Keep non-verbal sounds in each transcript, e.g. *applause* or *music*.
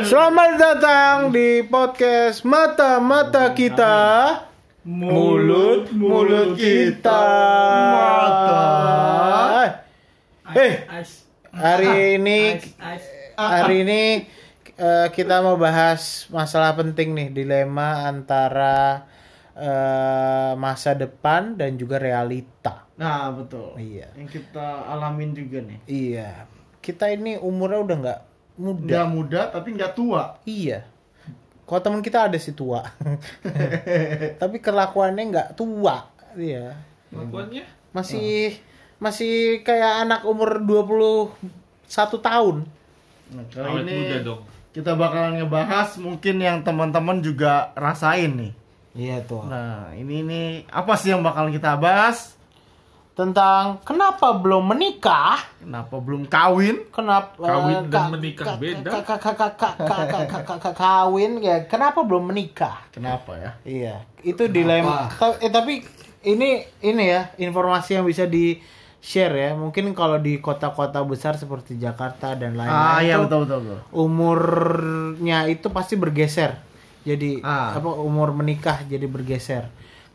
Selamat datang di podcast Mata-mata kita Mulut mulut kita Mata. Eh, hari ini hari ini eh, kita mau bahas masalah penting nih dilema antara eh, masa depan dan juga realita. Nah betul. Iya. Yang kita alamin juga nih. Iya, kita ini umurnya udah nggak muda. Udah muda tapi nggak tua. Iya. Kalau teman kita ada sih tua. *laughs* Tapi kelakuannya nggak tua. Iya. Kelakuannya Masih masih kayak anak umur 21 tahun. Nah, kali awet ini muda dong. kita bakalan ngebahas mungkin yang teman-teman juga rasain nih. Iya tuh. Nah ini ini apa sih yang bakalan kita bahas? tentang kenapa belum menikah kenapa belum kawin kenapa kawin dan menikah beda kawin ya kenapa belum menikah kenapa ya iya itu dilema tapi ini ini ya informasi yang bisa di share ya mungkin kalau di kota-kota besar seperti Jakarta dan lain-lain ah, iya, betul, betul, betul. umurnya itu pasti bergeser jadi ah. apa umur menikah jadi bergeser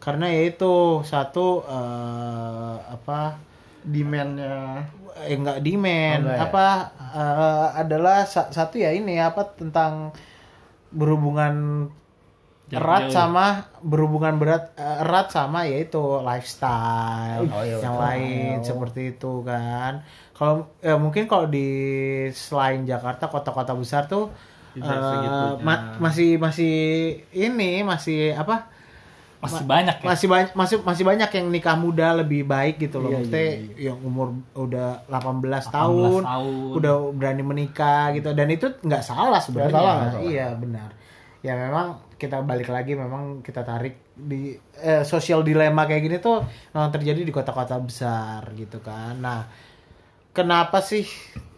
karena yaitu satu eh, apa Demandnya. eh enggak demand Oh, enggak ya? apa eh, adalah sa- satu ya ini apa tentang berhubungan Jarak erat jauh. sama berhubungan berat eh, erat sama yaitu lifestyle Oh, iya, yang betul. lain seperti itu kan kalau ya mungkin kalau di selain Jakarta kota-kota besar tuh segitunya. ma- masih masih ini masih apa masih banyak ya? masih banyak masih masih banyak yang nikah muda lebih baik gitu loh. Iya, maksudnya iya, yang umur udah 18, 18 tahun, tahun. udah berani menikah gitu. Dan itu nggak salah sebenarnya. Salah, salah. iya benar. Ya memang kita balik lagi memang kita tarik di eh, sosial dilema kayak gini tuh memang terjadi di kota-kota besar gitu kan. Nah kenapa sih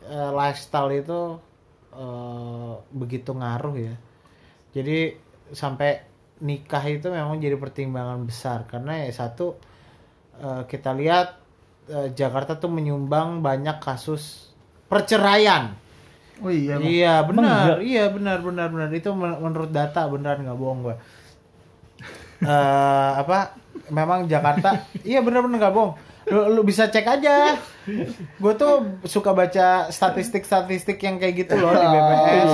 eh, lifestyle itu eh, begitu ngaruh ya? Jadi sampai nikah itu memang jadi pertimbangan besar karena ya satu eh, kita lihat eh, Jakarta tuh menyumbang banyak kasus perceraian. Oh iya. Iya benar, iya benar benar benar itu men- menurut data beneran nggak bohong gue. *laughs* Eh apa? Memang Jakarta, iya benar-benar nggak bohong. Lu, lu bisa cek aja. Gue tuh suka baca statistik-statistik yang kayak gitu loh di *laughs* BPS.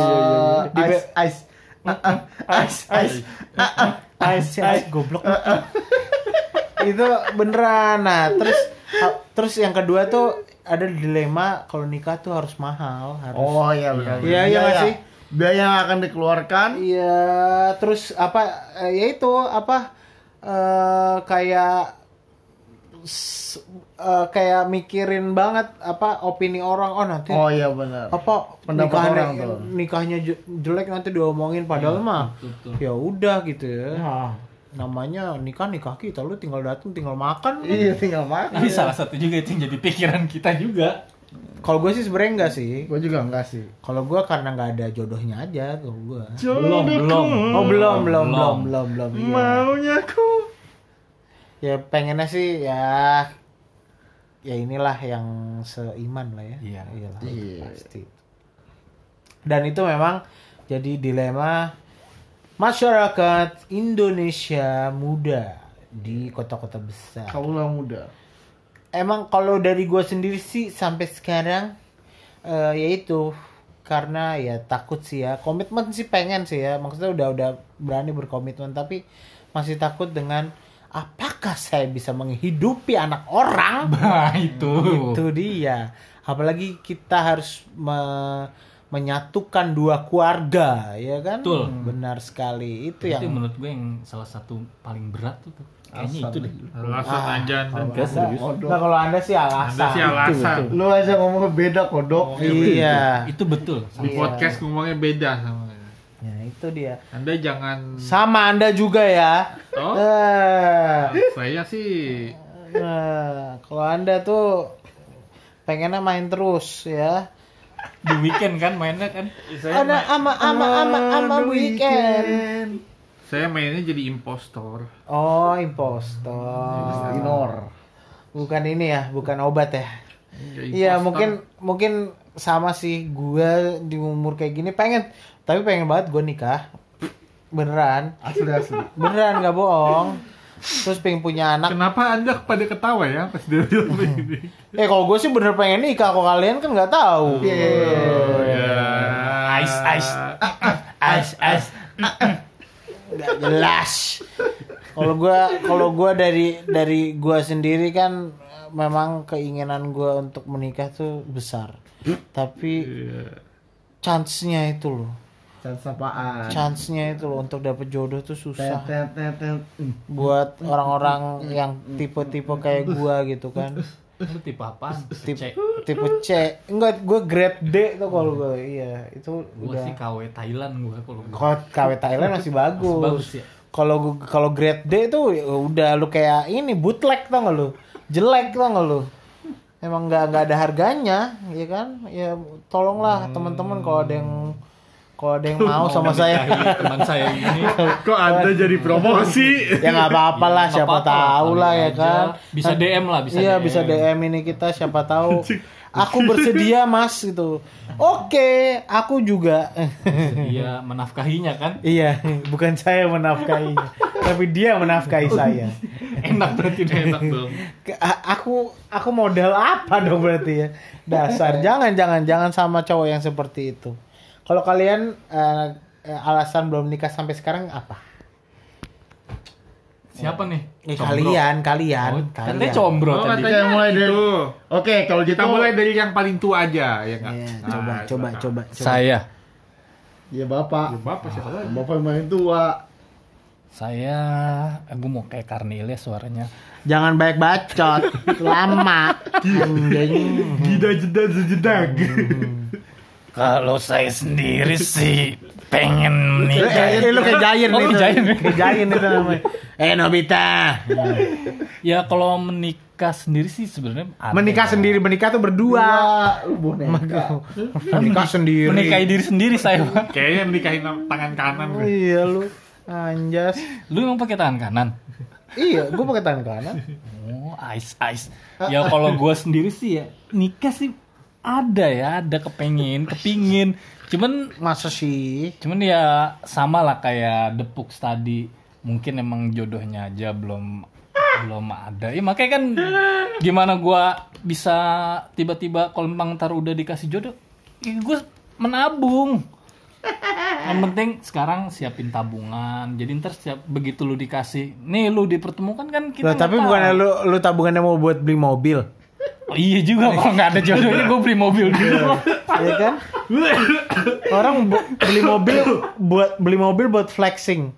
Di B- Ice ice. Ah, *laughs* Ice ice. Ice, ice, goblok. *laughs* itu beneran. Nah, terus terus yang kedua tuh ada dilema kalau nikah tuh harus mahal, harus Oh iya benar. Iya, iya sih? Biaya yang akan dikeluarkan Iya, terus apa eh, ya itu apa eh, kayak eh, kayak mikirin banget apa opini orang oh nanti Oh iya benar. apa Pendapat nikahnya, orang tuh. nikahnya je- jelek nanti diomongin padahal mah betul. ya udah gitu ya Ah, namanya nikah nikah kita lu tinggal datang tinggal makan Iya tinggal makan. Tapi salah satu juga itu yang jadi pikiran kita juga. kalau gue sih sebenarnya enggak sih Gue juga enggak sih. kalau gue karena nggak ada jodohnya aja kalau gue Belum, belum. oh belum belum belum Belum. belum belum iya. Maunya ku. Ya pengennya sih ya ya inilah yang seiman lah ya Iya. Iyalah, Iya. pasti dan itu memang jadi dilema masyarakat Indonesia muda di kota-kota besar Kaulah muda. emang kalau dari gue sendiri sih sampai sekarang eh yaitu karena ya takut sih ya komitmen sih pengen sih ya maksudnya udah udah berani berkomitmen tapi masih takut dengan apakah saya bisa menghidupi anak orang *laughs* Nah, itu. itu dia apalagi kita harus me- menyatukan dua keluarga ya kan Betul. benar sekali itu Itu yang menurut gue yang salah satu paling berat tuh. tuh. Kayaknya itu deh. Alasan aja anda. nah kalau anda sih alasan Anda sih alasan. Lu aja ngomongnya beda kodok. iya Itu betul. Di podcast ngomongnya beda sama. Itu dia Anda jangan. sama anda juga ya Oh, *laughs* Eh, saya sih. eh, kalau anda tuh pengennya main terus ya Di weekend kan mainnya kan. Saya, ada main- ama ama ama ama weekend saya mainnya jadi impostor. oh impostor Inor. bukan ini ya bukan obat ya Ya, Iya impostor. mungkin mungkin sama sih gue di umur kayak gini pengen tapi pengen banget gue nikah. Beneran. Asli asli. beneran nggak bohong. Terus pengen punya anak. Kenapa anda pada ketawa ya pas dia bilang begini? eh kalau gue sih bener pengen nikah kok kalian kan nggak tahu. Ice, ice. Ice, ice. nggak jelas kalau gue kalau gue dari dari gue sendiri kan memang keinginan gue untuk menikah tuh besar tapi chance-nya itu loh Dan sapaan. chance-nya itu loh untuk dapet jodoh tuh susah tet, tet, tet. Hmm. buat orang-orang yang tipe-tipe kayak gua gitu kan Lu tipe apaan? tipe C. tipe C enggak gue grade D tuh kalau gue iya itu Gua udah sih KW Thailand gua kalau KW Thailand masih bagus bagus ya. Kalau kalau grade D tuh ya udah lu kayak ini bootleg tau gak lu jelek tau gak lu emang nggak nggak ada harganya ya kan ya tolonglah teman-teman kalau ada yang kalau ada yang mau sama saya teman saya ini. *laughs* Kok anda jadi promosi? ya nggak apa-apa lah siapa apa-apa, tahu lah ya aja. kan Bisa DM lah, bisa iya DM. bisa DM ini kita siapa tahu aku *laughs* bersedia mas gitu. Oke aku juga. Iya, menafkahinya kan. iya bukan saya menafkahinya tapi dia menafkahi saya. Enak berarti udah enak dong. Aku aku modal apa dong berarti ya? Dasar jangan jangan jangan sama cowok yang seperti itu. Kalau kalian eh, alasan belum nikah sampai sekarang apa Siapa nih? Eh, Combro. kalian kalian Oh, kalian katanya combro Oh, tadi. katanya mulai dari- itu. Oke, kalau gitu Kita mulai dari yang paling tua aja, ya nggak? Iya, Nah, coba coba silakan. coba coba Saya. Ya bapak. Ya, Bapak siapa lagi? Bapak yang paling tua. Saya, eh, gue mau kayak Karnil ya suaranya. Jangan banyak bacot, lama. Anjing. Gida jeda sejedak. Kalau saya sendiri sih pengen Eh, eh, lu kayak Giant Oh, itu. Ya? Kayak Giant itu namanya. Eh Nobita. Ya kalau menikah sendiri sih sebenarnya. Menikah sendiri, menikah tuh berdua. Lu boneka. Menikah sendiri. Menikahi diri sendiri saya. Pak. Kayaknya nikahin tangan kanan. Oh, iya lu. Anjas. Lu emang pakai tangan kanan? Iya, gua pakai tangan kanan. Oh, ice ice. Ya kalau gue sendiri sih ya nikah sih ada ya, ada kepengen, kepingin. Cuman Masa sih? cuman ya sama lah kayak depuk tadi. Mungkin emang jodohnya aja belum belum ada. Ya makanya kan gimana gua bisa tiba-tiba kalau memang ntar udah dikasih jodoh, ya gue menabung. Yang penting sekarang siapin tabungan. Jadi ntar siap begitu lu dikasih, nih lu dipertemukan kan kita Loh, tapi tahu. lu lu tabungannya mau buat beli mobil. Oh, iya juga kalau nggak ada jodohnya gue beli mobil dulu. Iya kan? Orang beli mobil buat beli mobil buat flexing.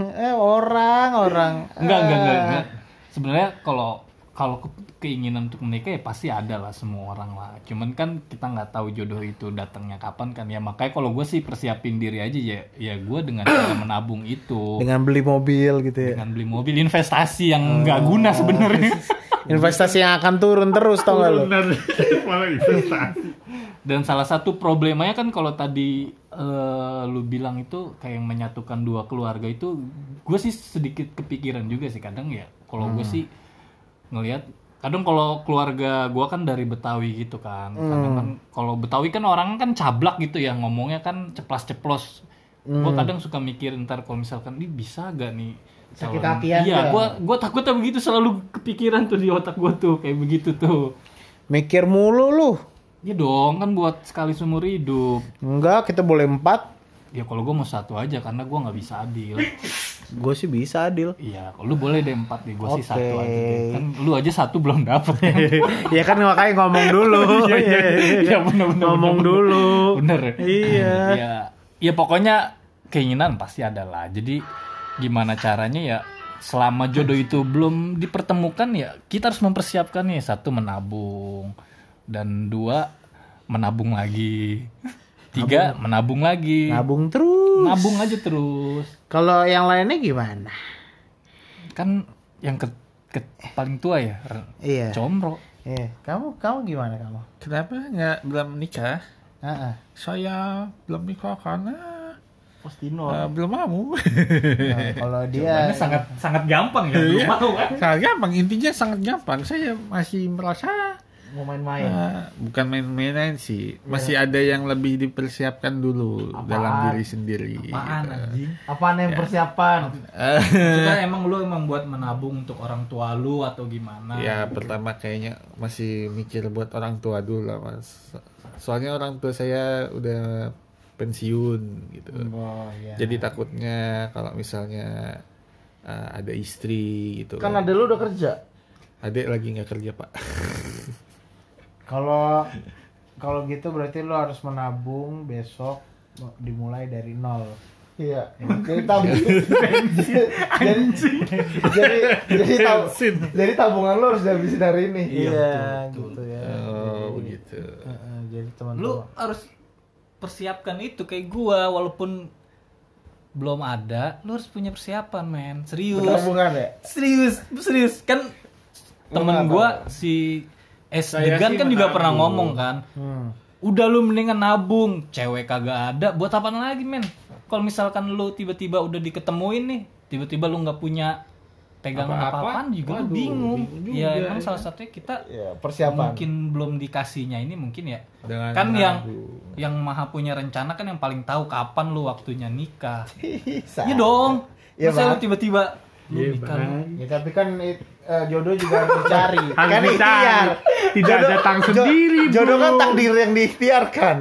eh orang orang. Enggak, enggak, enggak, Ah. enggak. Sebenarnya kalau kalau ke- keinginan untuk menikah ya pasti ada lah semua orang lah. Cuman kan kita nggak tahu jodoh itu datangnya kapan kan ya. Makanya kalau gue sih persiapin diri aja ya. Ya gue dengan cara *clears throat* menabung itu. Dengan beli mobil gitu ya. Dengan beli mobil investasi yang nggak guna sebenarnya. Investasi yang akan turun terus tau gak lu? Benar. *laughs* Malah investasi. Dan salah satu problemanya kan kalau tadi eh, lu bilang itu kayak yang menyatukan dua keluarga itu, gue sih sedikit kepikiran juga sih kadang ya. Kalau gue sih ngelihat kadang kalau keluarga gue kan dari Betawi gitu kan, kadang kan kalau Betawi kan orang kan cablak gitu ya ngomongnya kan ceplas-ceplos. Gue kadang suka mikir ntar kalau misalkan ini bisa gak nih Sakit calon- hatian Iya, ya? gue gue takutnya begitu selalu kepikiran tuh di otak gue tuh kayak begitu tuh. Mikir mulu lu. Ya dong kan buat sekali seumur hidup. Enggak, kita boleh empat. Ya kalau gue mau satu aja karena gue nggak bisa adil. Gue sih bisa adil. Iya, kalau lu boleh deh empat deh, gue sih Oke. satu aja deh. Kan lu aja satu belum dapet kan? *laughs* ya kan makanya ngomong dulu. *laughs* Iya, iya, iya, bener, bener, ngomong bener, dulu. Bener. Iya. Ya, ya pokoknya keinginan pasti ada lah. Jadi gimana caranya ya selama jodoh itu belum dipertemukan ya kita harus mempersiapkan nih satu menabung dan dua menabung lagi tiga menabung lagi Nabung terus. nabung aja terus Kalau yang lainnya gimana? kan yang ke, ke- paling tua ya Iya. Comro Iya. Kamu kamu gimana kamu? Kenapa nggak belum nikah? Heeh. Saya belum nikah karena Postino. eh, belum mau. Nah, kalau *laughs* dia sangat sangat gampang ya belum mau kan Sangat gampang, intinya sangat gampang. Saya masih merasa mau main-main. Ah, bukan main-mainan sih. Masih ada yang lebih dipersiapkan dulu dalam diri sendiri. Apaan gitu. anjing? Apaan yang persiapan? Eh, *laughs* Maksudnya emang lu emang buat menabung untuk orang tua lu atau gimana? ya pertama kayaknya masih mikir buat orang tua dulu lah mas. Soalnya orang tua saya udah pensiun gitu. Oh iya. Jadi takutnya kalau misalnya uh, ada istri gitu. Kan ada lu udah kerja. Adek lagi nggak kerja pak. *laughs* Kalau kalau gitu berarti lo harus menabung besok dimulai dari nol. Iya. Jadi tabung. jadi, jadi jadi tab- jadi tabungan lu harus dihabisin hari ini. Iya, gitu ya. Oh begitu. Heeh, jadi teman Lu harus persiapkan itu kayak gua walaupun belum ada, lu harus punya persiapan, men. Serius. Ya. Serius, serius. Kan temen gua si S Degan kan juga pernah ngomong kan. Hmm. Udah lu mendingan nabung, cewek kagak ada, buat apaan lagi, men? Kalau misalkan lu tiba-tiba udah diketemuin nih, tiba-tiba lu nggak punya pegangan Apa-apa, apa-apaan juga waduh, bingung. bingung Ya juga, emang ya. salah satunya kita Ya, persiapan. mungkin belum dikasihnya ini mungkin ya Dengan kan yang yang maha punya rencana kan yang paling tahu kapan lu waktunya nikah Bisa. *laughs* iya dong Iya, masa lu tiba-tiba lu Iya, nikah Ya tapi kan it- eh, jodoh juga harus dicari. Harus Kan dicari. ikhtiar. Tidak Jodoh- datang sendiri, Jodoh kan Bung. takdir yang diikhtiarkan.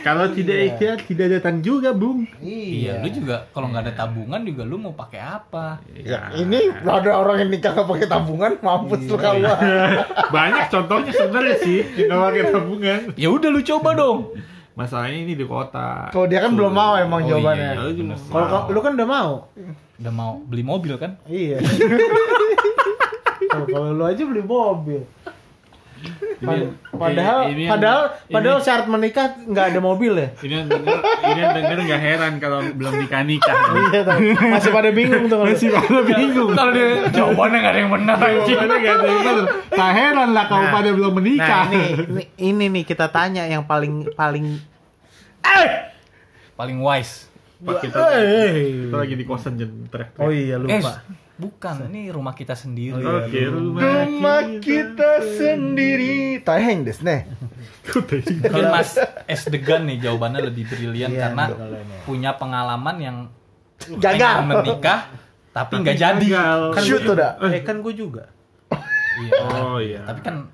Kalau tidak ikhtiar tidak datang juga, Bung. iya lu juga kalau nggak ada tabungan juga lu mau pakai apa Ya, ini ada orang yang nikah nggak pakai tabungan, mampus lu kawan. *laughs* Banyak contohnya sebenarnya sih nggak pakai tabungan. ya udah lu coba dong Masalahnya ini di kota. Kalau dia kan belum mau emang Oh, jawabannya. iya, iya. Kalau lu kan udah mau. udah mau beli mobil kan Iya. *laughs* Kalau kalau lu aja beli mobil. Pad- padahal ini yang- padahal ini- padahal syarat menikah nggak ada mobil ya. Ini yang denger, ini yang denger nggak heran kalau belum nikah nikah. *laughs* Iya tuh. Masih pada bingung tuh kalau. Masih pada bingung. kalau dia jawabannya nggak ada yang benar Jawabannya nggak ada yang bener. Tak heran lah kalau Nah. pada belum menikah. Nah, ini, ini ini nih kita tanya yang paling paling paling wise Pak kita, kita lagi di kosan jen teriak. Oh iya eh lupa. Bukan ini rumah kita sendiri Oke, rumah Rumah kita sendiri. Taheng desu ne. mungkin Mas S Degan nih jawabannya lebih brilian Iya, karena punya pengalaman yang Gagal. menikah tapi nggak jadi. Kan shoot tuh dah. Eh kan gue juga. Iya. Oh iya. tapi kan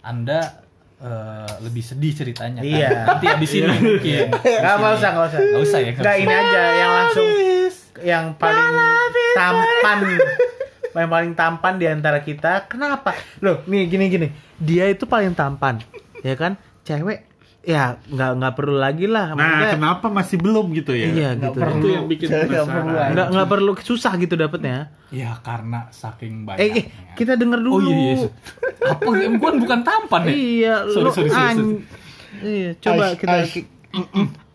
anda eh, lebih sedih ceritanya kan? Iya. nanti abis ini mungkin Gak usah nggak usah. nggak usah ya Nggak ini aja yang langsung yang paling tampan *laughs* yang paling tampan di antara kita. Kenapa? Loh, nih gini gini. Dia itu paling tampan, ya kan? Cewek ya nggak nggak perlu lagi lah. Nah, Maksudnya, kenapa masih belum gitu ya? Iya Nggak gitu. perlu. Itu yang bikin penasaran. Nggak nggak perlu susah gitu dapetnya. ya karena saking Eh, banyaknya eh, kita denger dulu. oh iya iya apa bukan bukan tampan ya Iya, Sorry, lu sorry, sorry, an- sorry. Iya, coba Ice, kita ice.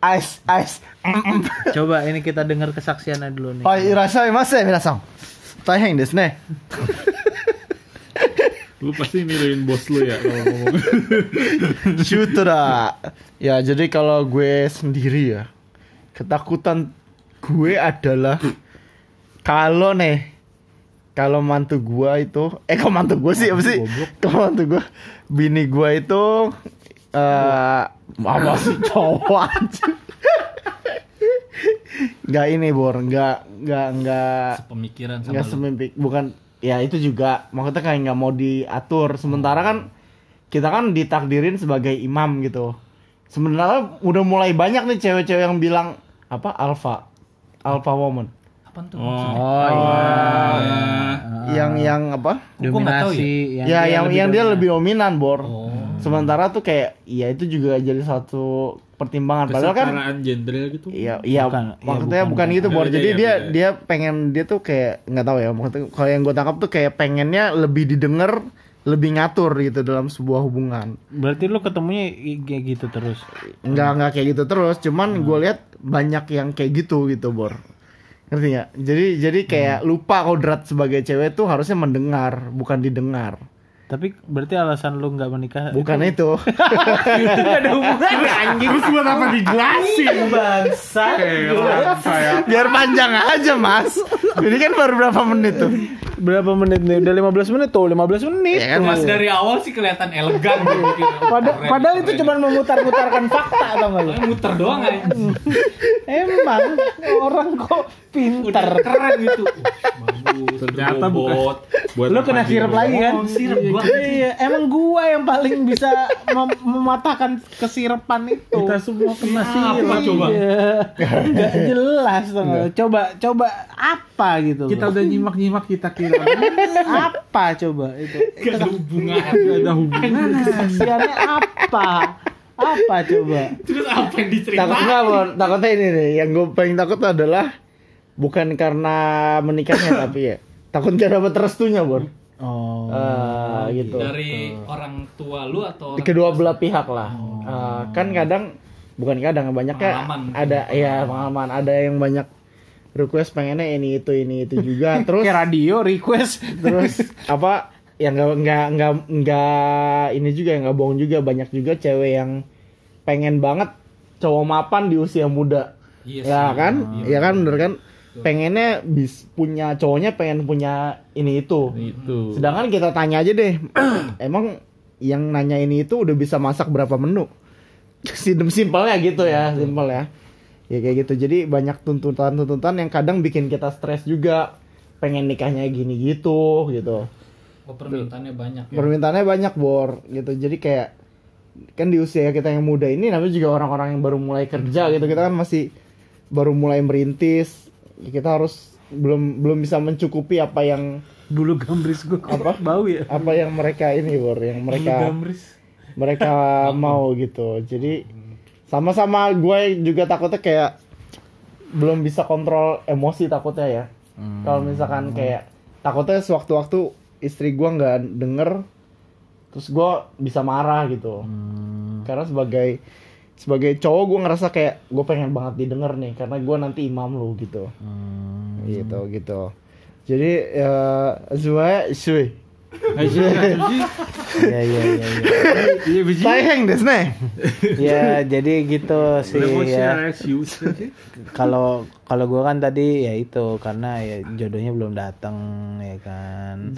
Ice, ice. coba ini kita dengar kesaksiannya dulu nih. Hai, irashaimase, minasan. Taheng desu ne. Lu pasti miluin bos lu ya kalau ngomong. *laughs* Shoot dah. Ya, jadi kalau gue sendiri ya, ketakutan gue adalah kalau nih kalau mantu gua itu eh kalau mantu gua sih apa sih kalau mantu gua bini gua itu eh apa *laughs* sih cowok aja nggak ini bor. Nggak nggak nggak. Pemikiran sama nggak lu. semimpi bukan ya itu juga. Maksudnya kayak nggak mau diatur. Sementara kan kita kan ditakdirin sebagai imam gitu. Sebenarnya udah mulai banyak nih cewek-cewek yang bilang apa alpha. Alpha woman. Apa tuh Oh iya. yang yang apa? Nggak tahu Dominasi ya yang yang dia dominan. lebih dominan bor. Oh. Sementara tuh kayak ya itu juga jadi satu pertimbangan padahal kan gender gitu. Iya, iya. Bukan, iya, maksudnya bukan, bukan, bukan. gitu, Bor. Beda Jadi ya, dia beda. dia pengen dia tuh kayak nggak tahu ya. Maksudnya kalau yang gue tangkap tuh kayak pengennya lebih didengar, lebih ngatur gitu dalam sebuah hubungan. Berarti lu ketemunya kayak gitu terus. Nggak nggak kayak gitu terus. Cuman gue lihat banyak yang kayak gitu gitu, Bor. Ngerti nggak? Jadi jadi kayak lupa kodrat sebagai cewek tuh harusnya mendengar, bukan didengar. Tapi berarti alasan lu nggak menikah Bukan itu. itu *laughs* nggak ada hubungannya anjing. Terus buat apa dijelasin? Bangsa. saya Biar panjang aja, Mas. Ini kan baru berapa menit tuh? Berapa menit nih? Udah 15 menit tuh, 15 menit. Ya kan, Mas Mas. dari awal sih kelihatan elegan gitu. *laughs* Pada- Keren, padahal itu keren. cuma memutar-mutarkan fakta atau enggak lu? Muter doang aja. *laughs* Emang orang kok pinter. Udah keren gitu. Bagus. Ternyata bukan. buat Lu apa kena sirup dibobot? lagi kan? Oh, sirup gua. Iya, emang gua yang paling bisa mem- mematahkan kesirepan itu. Kita semua kena Apa sirup. coba? Iya. Nggak jelas tuh. Coba coba apa gitu. Kita udah nyimak-nyimak kita kira apa coba itu? Gak ada hubungan. Gak ada hubungan. Kesaksiannya apa? Apa coba? Terus apa yang diceritain? Takutnya apa? Takutnya ini nih, yang gue paling takut adalah bukan karena menikahnya *laughs* tapi ya takut gak dapat restunya, Bor. Oh. Ah, gitu. Dari orang tua lu atau orang Kedua belah pihak lah. Ah, kan kadang bukan kadang banyaknya Pengalaman. ada ya pengalaman ada yang banyak request pengennya ini itu ini itu juga. *laughs* Terus Kayak radio request. Terus *laughs* apa yang nggak nggak nggak nggak ini juga nggak bohong juga. Banyak juga cewek yang pengen banget cowok mapan di usia muda. Iya ya kan? Iya. ya kan? bener kan? Pengennya bis punya cowoknya pengen punya ini itu. Itu. sedangkan kita tanya aja deh *clears throat* emang yang nanya ini itu udah bisa masak berapa menu? *laughs* Sim- simpelnya gitu ya simpel ya ya kayak gitu. Jadi banyak tuntutan-tuntutan yang kadang bikin kita stres juga. Pengen nikahnya gini gitu gitu. Oh, permintaannya banyak ya. permintaannya banyak bor. Gitu. Jadi kayak kan di usia kita yang muda ini namanya juga orang-orang yang baru mulai kerja gitu. Kita kan masih baru mulai merintis. Kita harus belum belum bisa mencukupi apa yang bulu gambris gua kok Apa? bau ya? Apa yang mereka ini bor yang mereka gambris. mereka *laughs* mau gitu. Jadi sama-sama gue juga takutnya kayak belum bisa kontrol emosi takutnya ya. Kalau misalkan kayak takutnya sewaktu-waktu istri gue nggak denger terus gue bisa marah gitu. Karena sebagai sebagai cowok gue ngerasa kayak gue pengen banget didengar nih karena gue nanti imam lu gitu. Gitu gitu. Jadi ya Zue Zue ya ya ya ya Iya biji. Sayang des nih ya jadi gitu sih ya aja. kalau kalau gua kan tadi ya itu karena ya jodohnya belum datang ya kan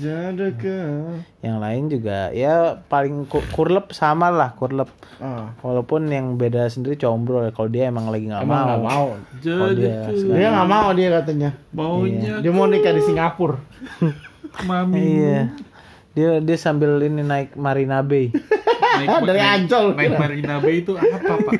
yang lain juga ya paling ku- kurlep sama lah kurlep ah. walaupun yang beda sendiri combro ya kalau dia emang lagi nggak Emang mau nggak mau. Kalau dia. Dia nggak mau dia katanya. Maunya Dia mau nikah di Singapura. mami. iya dia dia sambil ini naik Marina Bay *laughs* Naik, Dari naik- Ancol. Naik Marina Bay itu apa, Pak?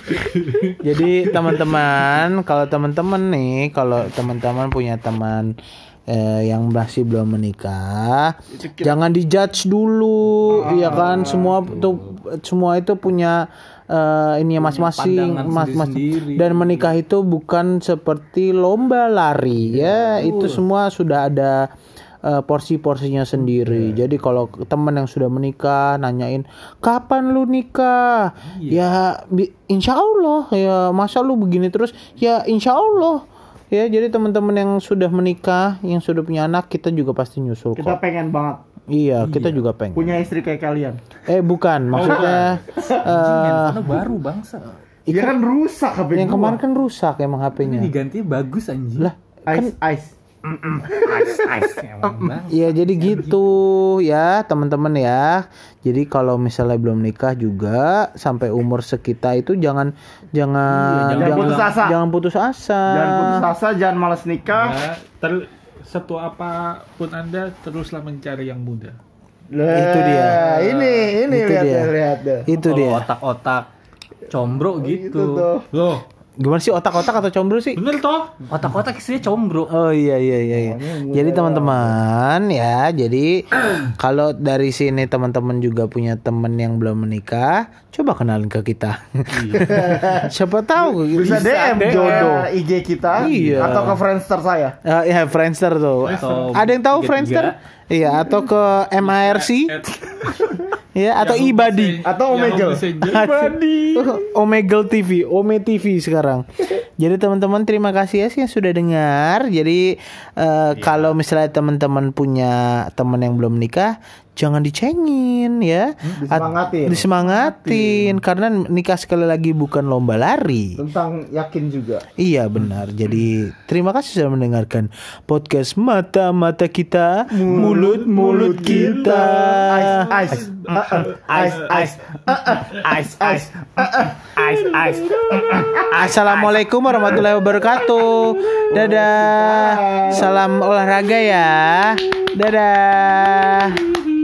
*laughs* Jadi teman-teman, kalau teman-teman nih, kalau teman-teman punya teman eh, yang masih belum menikah, jangan dijudge dulu, ya kan? Semua tuh semua itu punya eh, ini masing-masing, pandangan mas, mas- dan menikah itu bukan seperti lomba lari, ya. Itu semua sudah ada eh, porsi-porsinya sendiri. Jadi kalau teman yang sudah menikah nanyain kapan lu nikah, ya bi- insya Allah ya masa lu begini terus, ya insya Allah ya. Jadi teman-teman yang sudah menikah, yang sudah punya anak, kita juga pasti nyusul Kita kok. pengen banget Iya, kita juga pengen. punya istri kayak kalian. Eh bukan, maksudnya eh, Karena baru bangsa. Dia kan rusak HP yang gua. kemarin kan rusak emang HP-nya. Diganti bagus anjing. Lah, ice ice. ice. *laughs* Iya jadi gitu ya teman-teman ya. Jadi kalau misalnya belum nikah juga sampai umur sekita itu jangan jangan jangan putus asa. Jangan putus asa. Jangan putus asa, jangan malas nikah. Ya, ter- setua apa pun Anda teruslah mencari yang muda. Lah, Itu dia. Ini ini Itu lihat dia. deh, lihat deh. Itu Kalau dia. otak-otak combro Itu gitu. tuh. Loh, Gimana sih otak-otak atau combro sih? bener toh? Otak-otak istrinya combro. Oh iya iya iya. iya. Jadi teman-teman ya, jadi *clears throat* kalau dari sini teman-teman juga punya teman yang belum menikah, coba kenalin ke kita. *laughs* Siapa tahu Bisa, DM, jodoh IG kita Iya. atau ke Friendster saya. Eh, ya Friendster tuh. Atau Ada yang tahu. Friendster? Iya, atau ke MIRC? *laughs* ya atau ibadi Atau Omegle. *laughs* Omegle TV, Ome TV sekarang. Jadi teman-teman terima kasih ya sih yang sudah dengar. Jadi eh, kalau misalnya teman-teman punya teman yang belum nikah, jangan dicengin ya. At- disemangatin. disemangatin karena nikah sekali lagi bukan lomba lari. Tentang yakin juga. Iya benar. Jadi terima kasih sudah mendengarkan podcast mata-mata kita, mulut-mulut kita. Ice, ice, ice, ice, ice, ice, ice. Assalamualaikum warahmatullahi wabarakatuh. Dadah. Salam olahraga ya. Dadah.